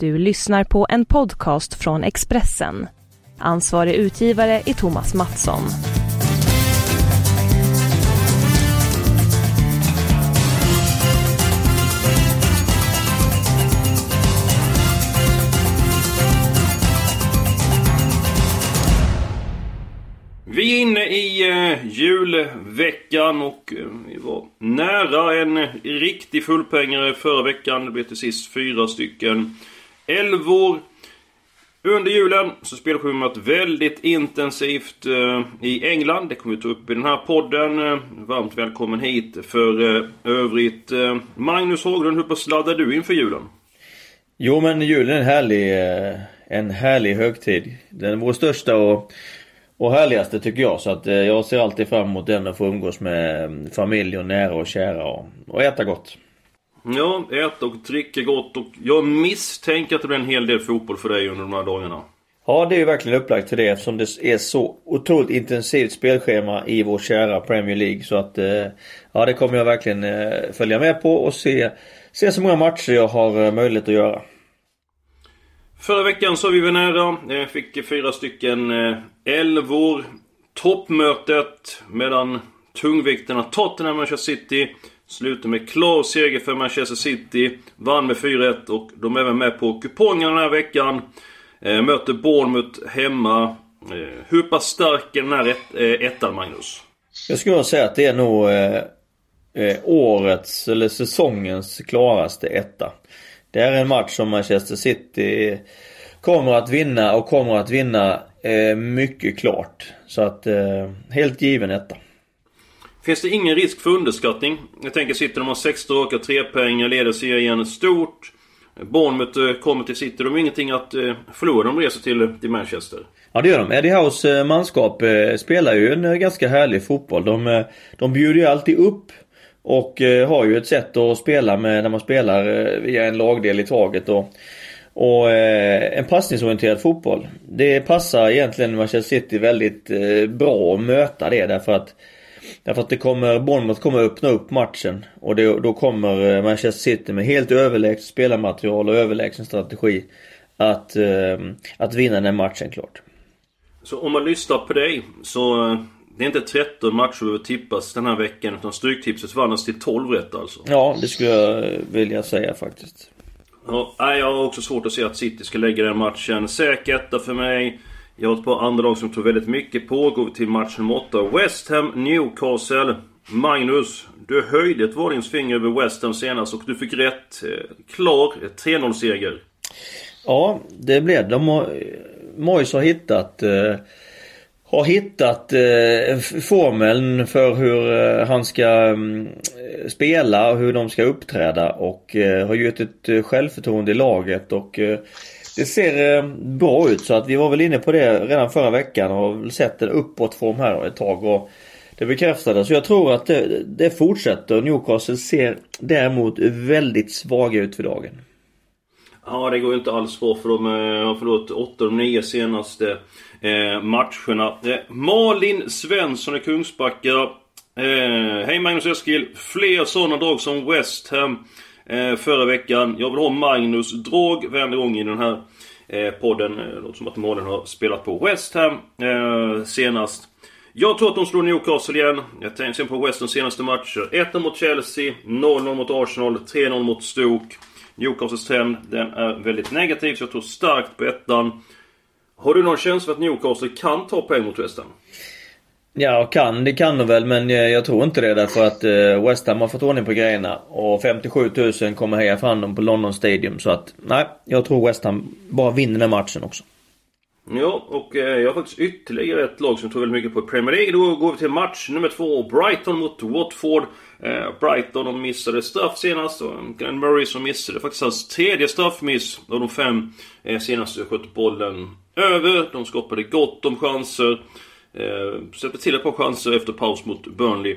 Du lyssnar på en podcast från Expressen. Ansvarig utgivare är Thomas Mattsson. Vi är inne i eh, julveckan och eh, vi var nära en riktig fullpengare förra veckan. Det blev till sist fyra stycken älvor. Under julen så spelar schemat väldigt intensivt eh, i England. Det kommer vi ta upp i den här podden. Eh, varmt välkommen hit för eh, övrigt. Eh, Magnus Haglund, hur pass laddar du inför julen? Jo men julen är en härlig, eh, en härlig högtid. Den är vår största och, och härligaste tycker jag. Så att eh, jag ser alltid fram emot den och få umgås med mm, familj och nära och kära och, och äta gott. Ja, äta och dricka gott och jag misstänker att det blir en hel del fotboll för dig under de här dagarna. Ja det är ju verkligen upplagt för det eftersom det är så otroligt intensivt spelschema i vår kära Premier League. Så att eh, ja det kommer jag verkligen eh, följa med på och se, se så många matcher jag har eh, möjlighet att göra. Förra veckan så var vi väl nära. Eh, Fick fyra stycken elvor. Toppmötet mellan tungvikterna Tottenham och Manchester City. Slutade med klar seger för Manchester City. Vann med 4-1 och de är även med på kupongen den här veckan. Eh, möter Bournemouth hemma. Eh, hur pass stark är den här ett, eh, ettan, Magnus? Jag skulle säga att det är nog eh, eh, årets eller säsongens klaraste etta. Det är en match som Manchester City kommer att vinna och kommer att vinna eh, mycket klart. Så att eh, helt given etta. Finns det ingen risk för underskattning? Jag tänker City, de har 16 raka trepoängare, leder serien stort. Bournemouth eh, kommer till City, de har ingenting att eh, förlora. De reser till, eh, till Manchester. Ja det gör de. Eddie Howes manskap spelar ju en ganska härlig fotboll. De, de bjuder ju alltid upp. Och har ju ett sätt att spela med när man spelar via en lagdel i taget. Och, och en passningsorienterad fotboll. Det passar egentligen Manchester City väldigt bra att möta det därför att Därför att det kommer, Bournemouth kommer öppna upp matchen. Och det, då kommer eh, Manchester City med helt överlägset spelarmaterial och överlägsen strategi. Att, eh, att vinna den matchen klart. Så om man lyssnar på dig så... eh, Det är inte 13 matcher behöver tippas den här veckan utan Stryktipset vanns till 12 rätt alltså. Ja, det skulle jag vilja säga faktiskt. Ja, jag har också svårt att se att City ska lägga den matchen. Säker etta för mig. Jag har ett par andra lag som tror väldigt mycket på. Går vi till match nummer 8. West Ham Newcastle. Magnus, du höjde ett varningens finger över West Ham senast och du fick rätt. Eh, klar eh, 3-0 seger. Ja, det blev de. har- har hittat eh, har hittat eh, formeln för hur eh, han ska mm, spela och hur de ska uppträda och eh, har gjort ett självförtroende i laget och det ser eh, bra ut så att vi var väl inne på det redan förra veckan och har sett en uppåtform här ett tag och det bekräftades. Så jag tror att det, det fortsätter. Newcastle ser däremot väldigt svaga ut för dagen. Ja, det går ju inte alls bra för de eh, har förlorat 8 av de 9 senaste eh, matcherna. Eh, Malin Svensson i Kungsbacka. Eh, Hej Magnus Eskil. Fler sådana drag som West Ham eh, förra veckan. Jag vill ha Magnus drag varenda gång i den här eh, podden. Det låter som att Malin har spelat på West Ham eh, senast. Jag tror att de slår Newcastle igen. Jag tänker sen på West Hams senaste matcher. 1-0 mot Chelsea, 0-0 mot Arsenal, 3-0 mot Stoke. Newcastles trend, den är väldigt negativ, så jag tror starkt på ettan. Har du någon känsla för att Newcastle kan ta poäng mot West Ham? Ja, kan. Det kan de väl men eh, jag tror inte det därför att eh, West Ham har fått ordning på grejerna. Och 57 000 kommer heja fram dem på London Stadium. Så att nej, jag tror West Ham bara vinner den matchen också. Ja, och eh, jag har faktiskt ytterligare ett lag som tror väldigt mycket på Premier League. Då går vi till match nummer två. Brighton mot Watford. Brighton de missade straff senast. Och Glenn Murray som missade faktiskt hans tredje straffmiss av de fem senaste sköt bollen över. De skapade gott om chanser. Eh, släpper till ett par chanser efter paus mot Burnley.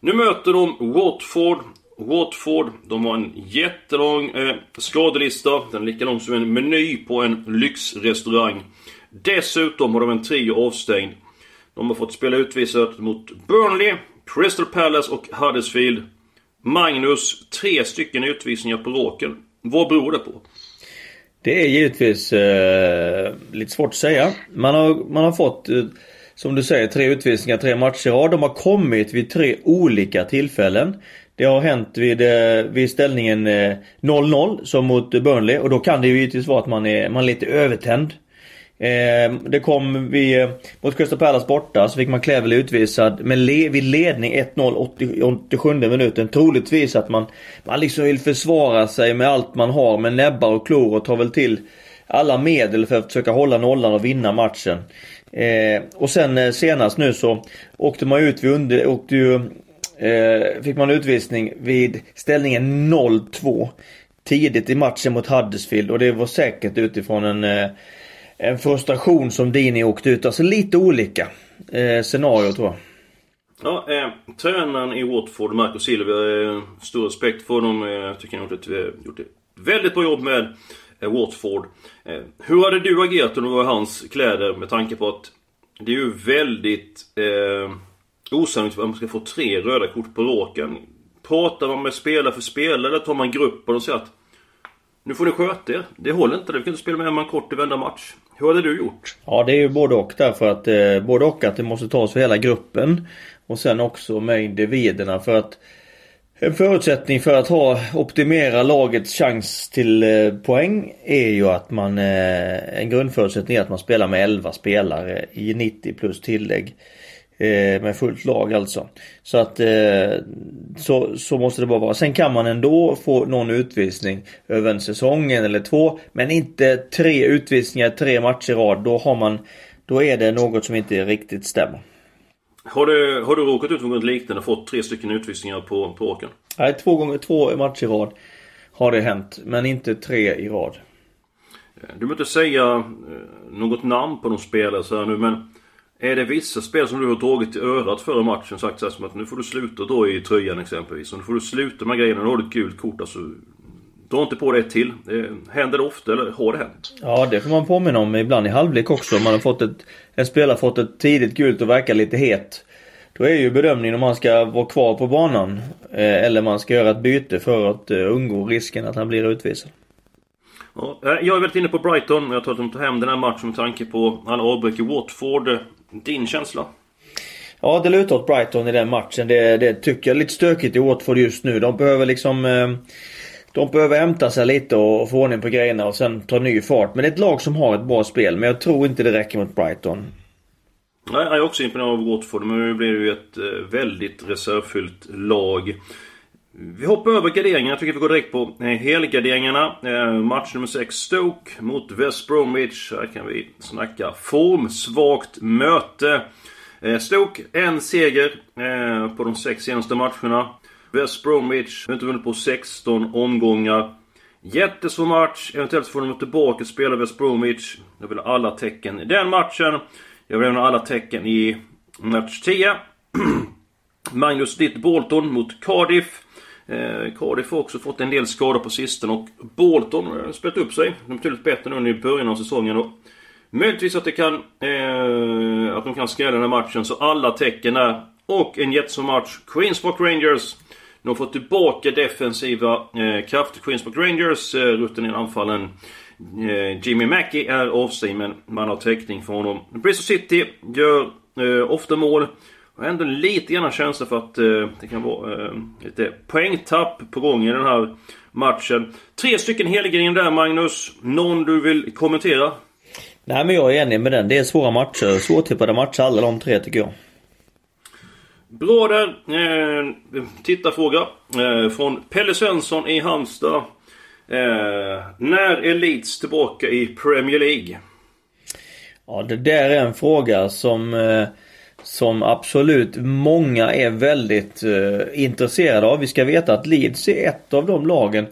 Nu möter de Watford. Watford, de har en jättelång eh, skadelista. Den är lika lång som en meny på en lyxrestaurang. Dessutom har de en trio avstängd. De har fått spela utvisat mot Burnley, Crystal Palace och Huddersfield. Magnus, tre stycken utvisningar på råken. Vad beror det på? Det är givetvis eh, lite svårt att säga. Man har, man har fått, eh, som du säger, tre utvisningar, tre matcher i rad. De har kommit vid tre olika tillfällen. Det har hänt vid, eh, vid ställningen eh, 0-0 som mot Burnley och då kan det ju givetvis vara att man är, man är lite övertänd. Eh, det kom vid... Eh, mot Crystal Palace borta så fick man Cleverley utvisad med le, vid ledning 1-0 87 minuten. Troligtvis att man, man liksom vill försvara sig med allt man har med näbbar och klor och tar väl till alla medel för att försöka hålla nollan och vinna matchen. Eh, och sen eh, senast nu så åkte man ut, vid under, åkte ju eh, fick man utvisning vid ställningen 0-2 tidigt i matchen mot Huddersfield och det var säkert utifrån en, eh, en frustration som Dini åkte ut. Alltså lite olika eh, scenario tror jag. Ja, eh, tränaren i Watford, Marco Silva, eh, stor respekt för honom. Eh, jag tycker han har gjort ett, eh, gjort ett väldigt bra jobb med Eh, Watford. Eh, hur hade du agerat om du var i hans kläder med tanke på att det är ju väldigt eh, osannolikt att man ska få tre röda kort på råken. Pratar man med spelare för spelare eller tar man gruppen och säger att nu får ni sköta er. Det håller inte. Vi kan inte spela med en kort i varenda match. Hur hade du gjort? Ja det är ju både och därför att eh, både och att det måste tas för hela gruppen. Och sen också med individerna för att en förutsättning för att ha optimera lagets chans till eh, poäng är ju att man eh, En grundförutsättning är att man spelar med 11 spelare i 90 plus tillägg. Eh, med fullt lag alltså. Så att så, så måste det bara vara. Sen kan man ändå få någon utvisning över en säsong, en eller två. Men inte tre utvisningar, tre matcher i rad. Då har man Då är det något som inte riktigt stämmer. Har du, har du råkat ut för något liknande och fått tre stycken utvisningar på, på åken? Nej, två gånger, två matcher i rad har det hänt. Men inte tre i rad. Du behöver inte säga eh, något namn på de spelare så här nu men är det vissa spel som du har dragit i örat före matchen sagt så här, som att nu får du sluta då i tröjan exempelvis. Och nu får du sluta med grejerna. Nu har du ett gult kort alltså. Dra inte på det ett till. Händer det ofta eller har det hänt? Ja det får man påminna om ibland i halvlek också. Man har fått ett, en spelare fått ett tidigt gult och verkar lite het. Då är ju bedömningen om man ska vara kvar på banan. Eh, eller man ska göra ett byte för att eh, undgå risken att han blir utvisad. Ja, eh, jag är väldigt inne på Brighton. Jag tror att de tar hem den här matchen med tanke på alla avbräck i Watford. Din känsla? Ja, det lutar åt Brighton i den matchen. Det, det tycker jag är lite stökigt i Watford just nu. De behöver liksom... Eh, de behöver hämta sig lite och få ordning på grejerna och sen ta ny fart. Men det är ett lag som har ett bra spel. Men jag tror inte det räcker mot Brighton. Nej, jag är också imponerad av Watford. Men nu blir det ju ett eh, väldigt reservfyllt lag. Vi hoppar över garderingarna. Jag tycker vi går direkt på eh, helgarderingarna. Eh, match nummer 6 Stoke mot West Bromwich. Här kan vi snacka formsvagt möte. Stoke, en seger på de sex senaste matcherna. West Bromwich har inte vunnit på 16 omgångar. Jättesvår match. Eventuellt får de tillbaka spela West Bromwich. Jag vill ha alla tecken i den matchen. Jag vill ha alla tecken i match 10. Magnus ditt Bolton mot Cardiff. Eh, Cardiff har också fått en del skador på sistone och Bolton har spelat upp sig. De är betydligt bättre nu än i början av säsongen. Och möjligtvis att det kan... Eh, att de kan skrälla den här matchen. Så alla tecken är... Och en jättesvår match. Queens Park Rangers. De har fått tillbaka defensiva eh, krafter. Queens Park Rangers. Eh, rutinerade anfallen. Eh, Jimmy Mackie är avstängd men man har täckning för honom. Bristol City gör eh, ofta mål. Jag har ändå lite grann känsla för att eh, det kan vara eh, lite poängtapp på gång i den här matchen. Tre stycken helgarderingar där Magnus. Någon du vill kommentera? Nej men jag är enig med den. Det är svåra matcher. Svårtippade matcher alla de tre tycker jag. Bra där. Eh, tittarfråga. Eh, från Pelle Svensson i Halmstad. Eh, när är Leeds tillbaka i Premier League? Ja det där är en fråga som eh, som absolut många är väldigt eh, intresserade av. Vi ska veta att Leeds är ett av de lagen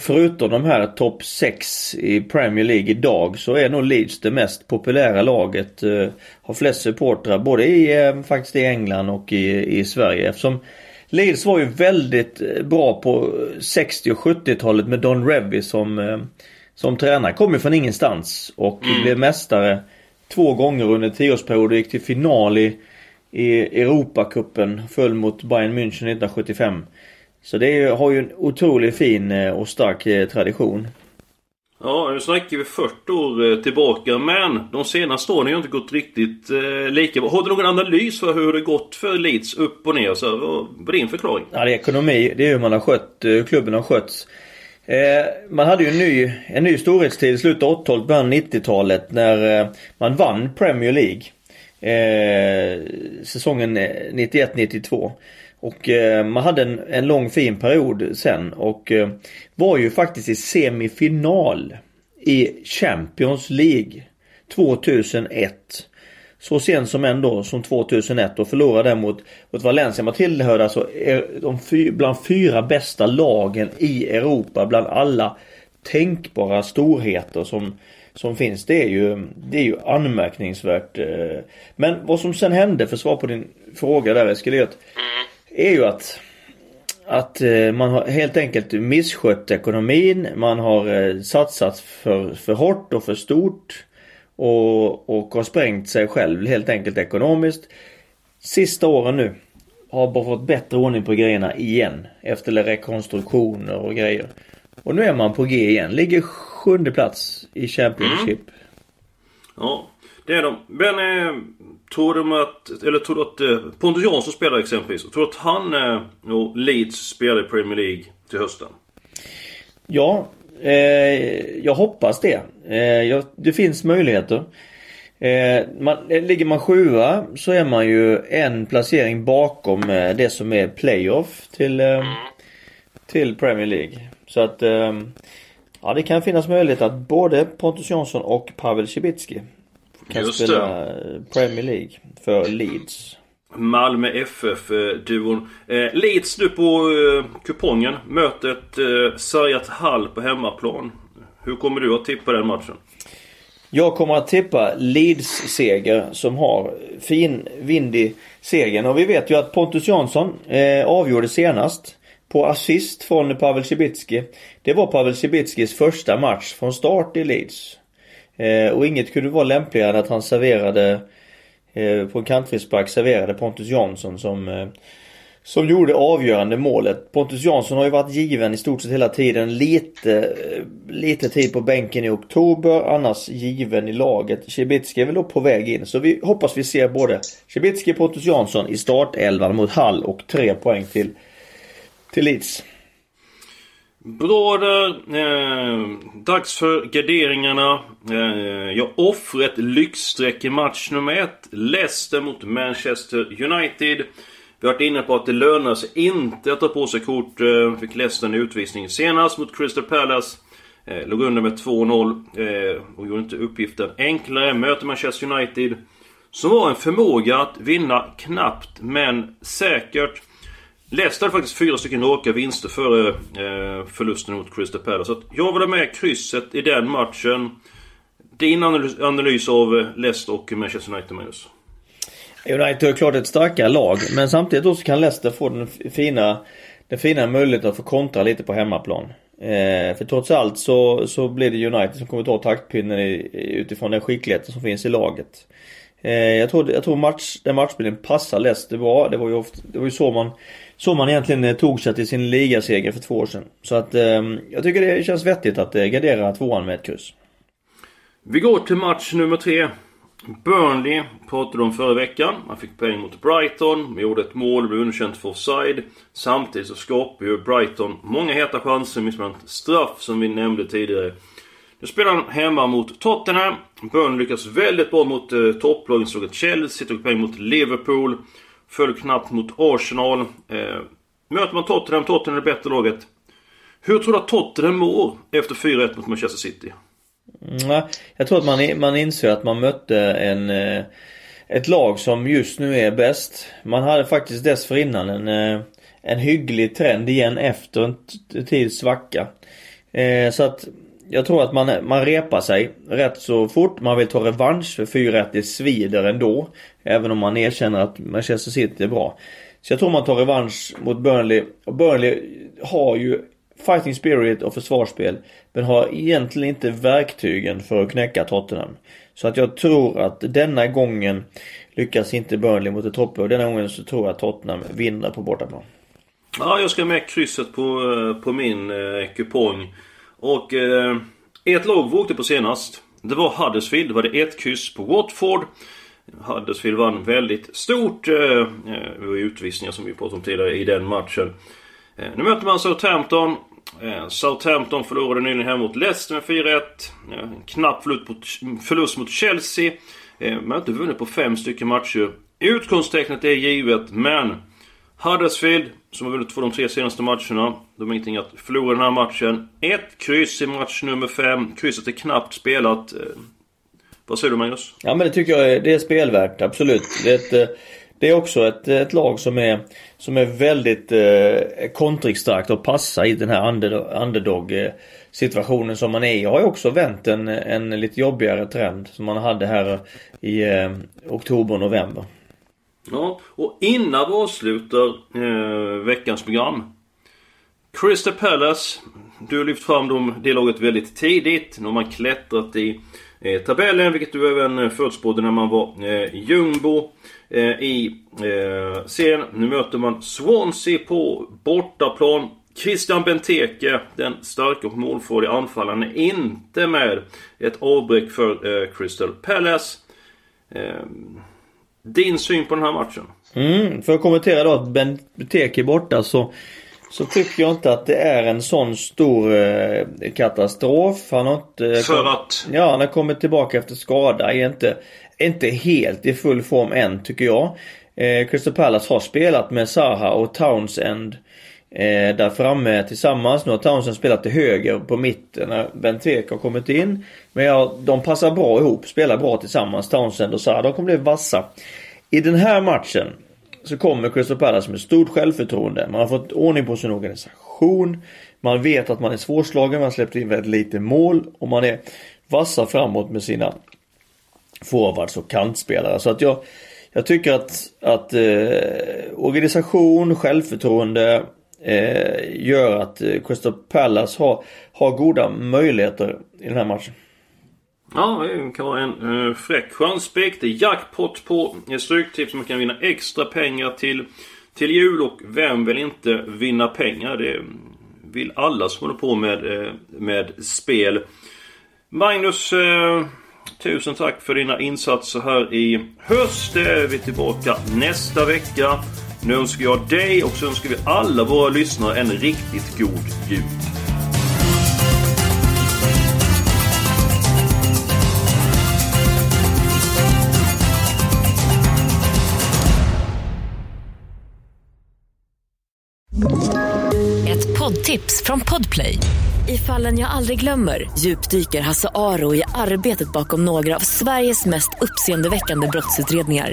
Förutom de här topp 6 i Premier League idag så är nog Leeds det mest populära laget. Eh, har flest supportrar både i, eh, faktiskt i England och i, i Sverige eftersom Leeds var ju väldigt eh, bra på 60 och 70-talet med Don Revy som, som tränare. Kom ju från ingenstans och mm. blev mästare två gånger under tioårsperioden gick till final i, i Europacupen. Föll mot Bayern München 1975. Så det har ju en otroligt fin eh, och stark eh, tradition. Ja, nu snackar vi 40 år eh, tillbaka men de senaste åren har ju inte gått riktigt eh, lika bra. Har du någon analys för hur det gått för Leeds upp och ner? Så, vad är din förklaring? Ja, det är ekonomi. Det är hur man har skött, eh, klubben har skötts. Eh, man hade ju en ny, en ny storhetstid i slutet av 80-talet, början 90-talet när eh, man vann Premier League. Eh, säsongen 91-92. Och eh, man hade en, en lång fin period sen och eh, var ju faktiskt i semifinal i Champions League 2001. Så sent som ändå som 2001 och förlorade mot, mot Valencia. Man tillhörde alltså eh, de fy, bland fyra bästa lagen i Europa bland alla tänkbara storheter som, som finns. Det är ju, det är ju anmärkningsvärt. Eh. Men vad som sen hände, för svar på din fråga där Eskil, är ju att att eh, man har helt enkelt misskött ekonomin. Man har eh, satsat för, för hårt och för stort. Och, och har sprängt sig själv helt enkelt ekonomiskt. Sista åren nu har bara fått bättre ordning på grejerna igen. Efter rekonstruktioner och grejer. Och nu är man på G igen. Ligger sjunde plats i Championship. Mm. Ja, det är de. Men eh, tror du att, eller tror du att eh, Pontus Jansson spelar exempelvis. Tror du att han eh, och Leeds spelar i Premier League till hösten? Ja, eh, jag hoppas det. Eh, jag, det finns möjligheter. Eh, man, ligger man sjua så är man ju en placering bakom eh, det som är playoff till, eh, till Premier League. Så att ja, det kan finnas möjlighet att både Pontus Jansson och Pavel Cibicki kan Just spela det. Premier League för Leeds. Malmö FF-duon. Eh, Leeds nu på eh, kupongen. Mötet eh, sargat Hall på hemmaplan. Hur kommer du att tippa den matchen? Jag kommer att tippa Leeds seger som har fin vindig segern. Och vi vet ju att Pontus Jansson eh, avgjorde senast på assist från Pavel Cibicki. Det var Pavel Cibickis första match från start i Leeds. Eh, och inget kunde vara lämpligare än att han serverade eh, på en kantfrispark serverade Pontus Jansson som eh, som gjorde avgörande målet. Pontus Jansson har ju varit given i stort sett hela tiden. Lite, eh, lite tid på bänken i oktober. Annars given i laget. Cibicki är väl då på väg in. Så vi hoppas vi ser både Cibicki och Pontus Jansson i startelvan mot Hall och tre poäng till, till Leeds. Bra där. Eh, dags för garderingarna. Eh, jag offrar ett lyxstreck i match nummer ett. Leicester mot Manchester United. Vi har varit inne på att det lönar sig inte att ta på sig kort. Eh, fick Leicester en utvisning senast mot Crystal Palace. Eh, låg under med 2-0 eh, och gjorde inte uppgiften enklare. Möter Manchester United. Som har en förmåga att vinna knappt men säkert. Leicester hade faktiskt fyra stycken raka vinster före eh, förlusten mot Crystal Palace. Så att jag vill ha med krysset i den matchen. Din analys, analys av eh, Leicester och Manchester United, Magnus? United har klart ett starkare lag men samtidigt då så kan Leicester få den fina Den fina möjligheten att få kontra lite på hemmaplan. Eh, för trots allt så, så blir det United som kommer ta taktpinnen i, utifrån den skickligheten som finns i laget. Eh, jag tror, jag tror match, den matchbilden passar Leicester bra. Det var ju, ofta, det var ju så man så man egentligen eh, tog sig till sin ligaseger för två år sedan. Så att eh, jag tycker det känns vettigt att eh, gardera tvåan med ett kryss. Vi går till match nummer tre. Burnley pratade om förra veckan. Man fick poäng mot Brighton. Man gjorde ett mål, blev underkänt för offside. Samtidigt så skapade ju Brighton många heta chanser, med straff som vi nämnde tidigare. Nu spelar han hemma mot Tottenham. Burnley lyckas väldigt bra mot eh, topplagen. Slog ett Chelsea, tog poäng mot Liverpool. Föll knappt mot Arsenal. Eh, möter man Tottenham, Tottenham är det bättre laget. Hur tror du att Tottenham mår efter 4-1 mot Manchester City? Mm, jag tror att man, man inser att man mötte en, eh, ett lag som just nu är bäst. Man hade faktiskt dessförinnan en, eh, en hygglig trend igen efter en tids svacka. Eh, så att jag tror att man, man repar sig rätt så fort. Man vill ta revansch för 4-1. Det svider ändå. Även om man erkänner att Manchester City är bra. Så jag tror man tar revansch mot Burnley. Och Burnley har ju fighting spirit och försvarsspel. Men har egentligen inte verktygen för att knäcka Tottenham. Så att jag tror att denna gången lyckas inte Burnley mot ett topplag. Denna gången så tror jag att Tottenham vinner på bortaplan. Ja, jag ska med krysset på, eh, på min eh, kupong. Och eh, Ett lag vi åkte på senast. Det var Huddersfield. Det var det ett kryss på Watford. Huddersfield vann väldigt stort. Eh, eh det var utvisningar som vi pratade om tidigare i den matchen. Eh, nu möter man Southampton. Eh, Southampton förlorade nyligen hemma mot Leicester med 4-1. Eh, knapp förlust mot Chelsea. Man har inte vunnit på fem stycken matcher. Utgångstecknet är givet, men Huddersfield, som har vunnit två de tre senaste matcherna. De har ingenting att förlora den här matchen. Ett kryss i match nummer fem. Krysset är knappt spelat. Eh, vad säger du Magnus? Ja men det tycker jag är, det är spelvärt, absolut. Det är, ett, eh, det är också ett, ett lag som är, som är väldigt eh, kontringsstarkt och passar i den här Underdog-situationen som man är i. Jag har ju också vänt en, en lite jobbigare trend som man hade här i eh, oktober, november. Ja, och innan vi avslutar eh, veckans program. Crystal Palace. Du har lyft fram dem, det laget väldigt tidigt. Nu har man klättrat i eh, tabellen, vilket du även eh, förutspådde när man var eh, jumbo eh, i eh, serien. Nu möter man Swansea på bortaplan. Christian Benteke, den starka och målfarliga anfallaren, är inte med. Ett avbräck för eh, Crystal Palace. Ehm, din syn på den här matchen? Mm, för att kommentera då att Benteke är borta så så tycker jag inte att det är en sån stor eh, katastrof. Han har inte... Eh, För att? Ja, han har kommit tillbaka efter skada. Är inte, inte helt i full form än tycker jag. Eh, Crystal Palace har spelat med Zaha och Townsend eh, där framme tillsammans. Nu har Townsend spelat till höger på mitten när Benteke har kommit in. Men ja, de passar bra ihop, spelar bra tillsammans, Townsend och Zaha. De kommer bli vassa. I den här matchen så kommer Crystal Palace med stort självförtroende. Man har fått ordning på sin organisation. Man vet att man är svårslagen, man har släppt in väldigt lite mål och man är vassa framåt med sina forwards och kantspelare. Så att jag, jag tycker att, att eh, organisation, självförtroende eh, gör att eh, Crystal Palace har, har goda möjligheter i den här matchen. Ja, det kan vara en eh, fräck chanspik. Det är jackpot på Stryktips. Man kan vinna extra pengar till, till jul. Och vem vill inte vinna pengar? Det vill alla som håller på med, eh, med spel. Magnus, eh, tusen tack för dina insatser här i höst. Eh, vi är tillbaka nästa vecka. Nu önskar jag dig och så önskar vi alla våra lyssnare en riktigt god jul. Ett poddtips från Podplay. I fallen jag aldrig glömmer djupdyker Hasse Aro i arbetet bakom några av Sveriges mest uppseendeväckande brottsutredningar.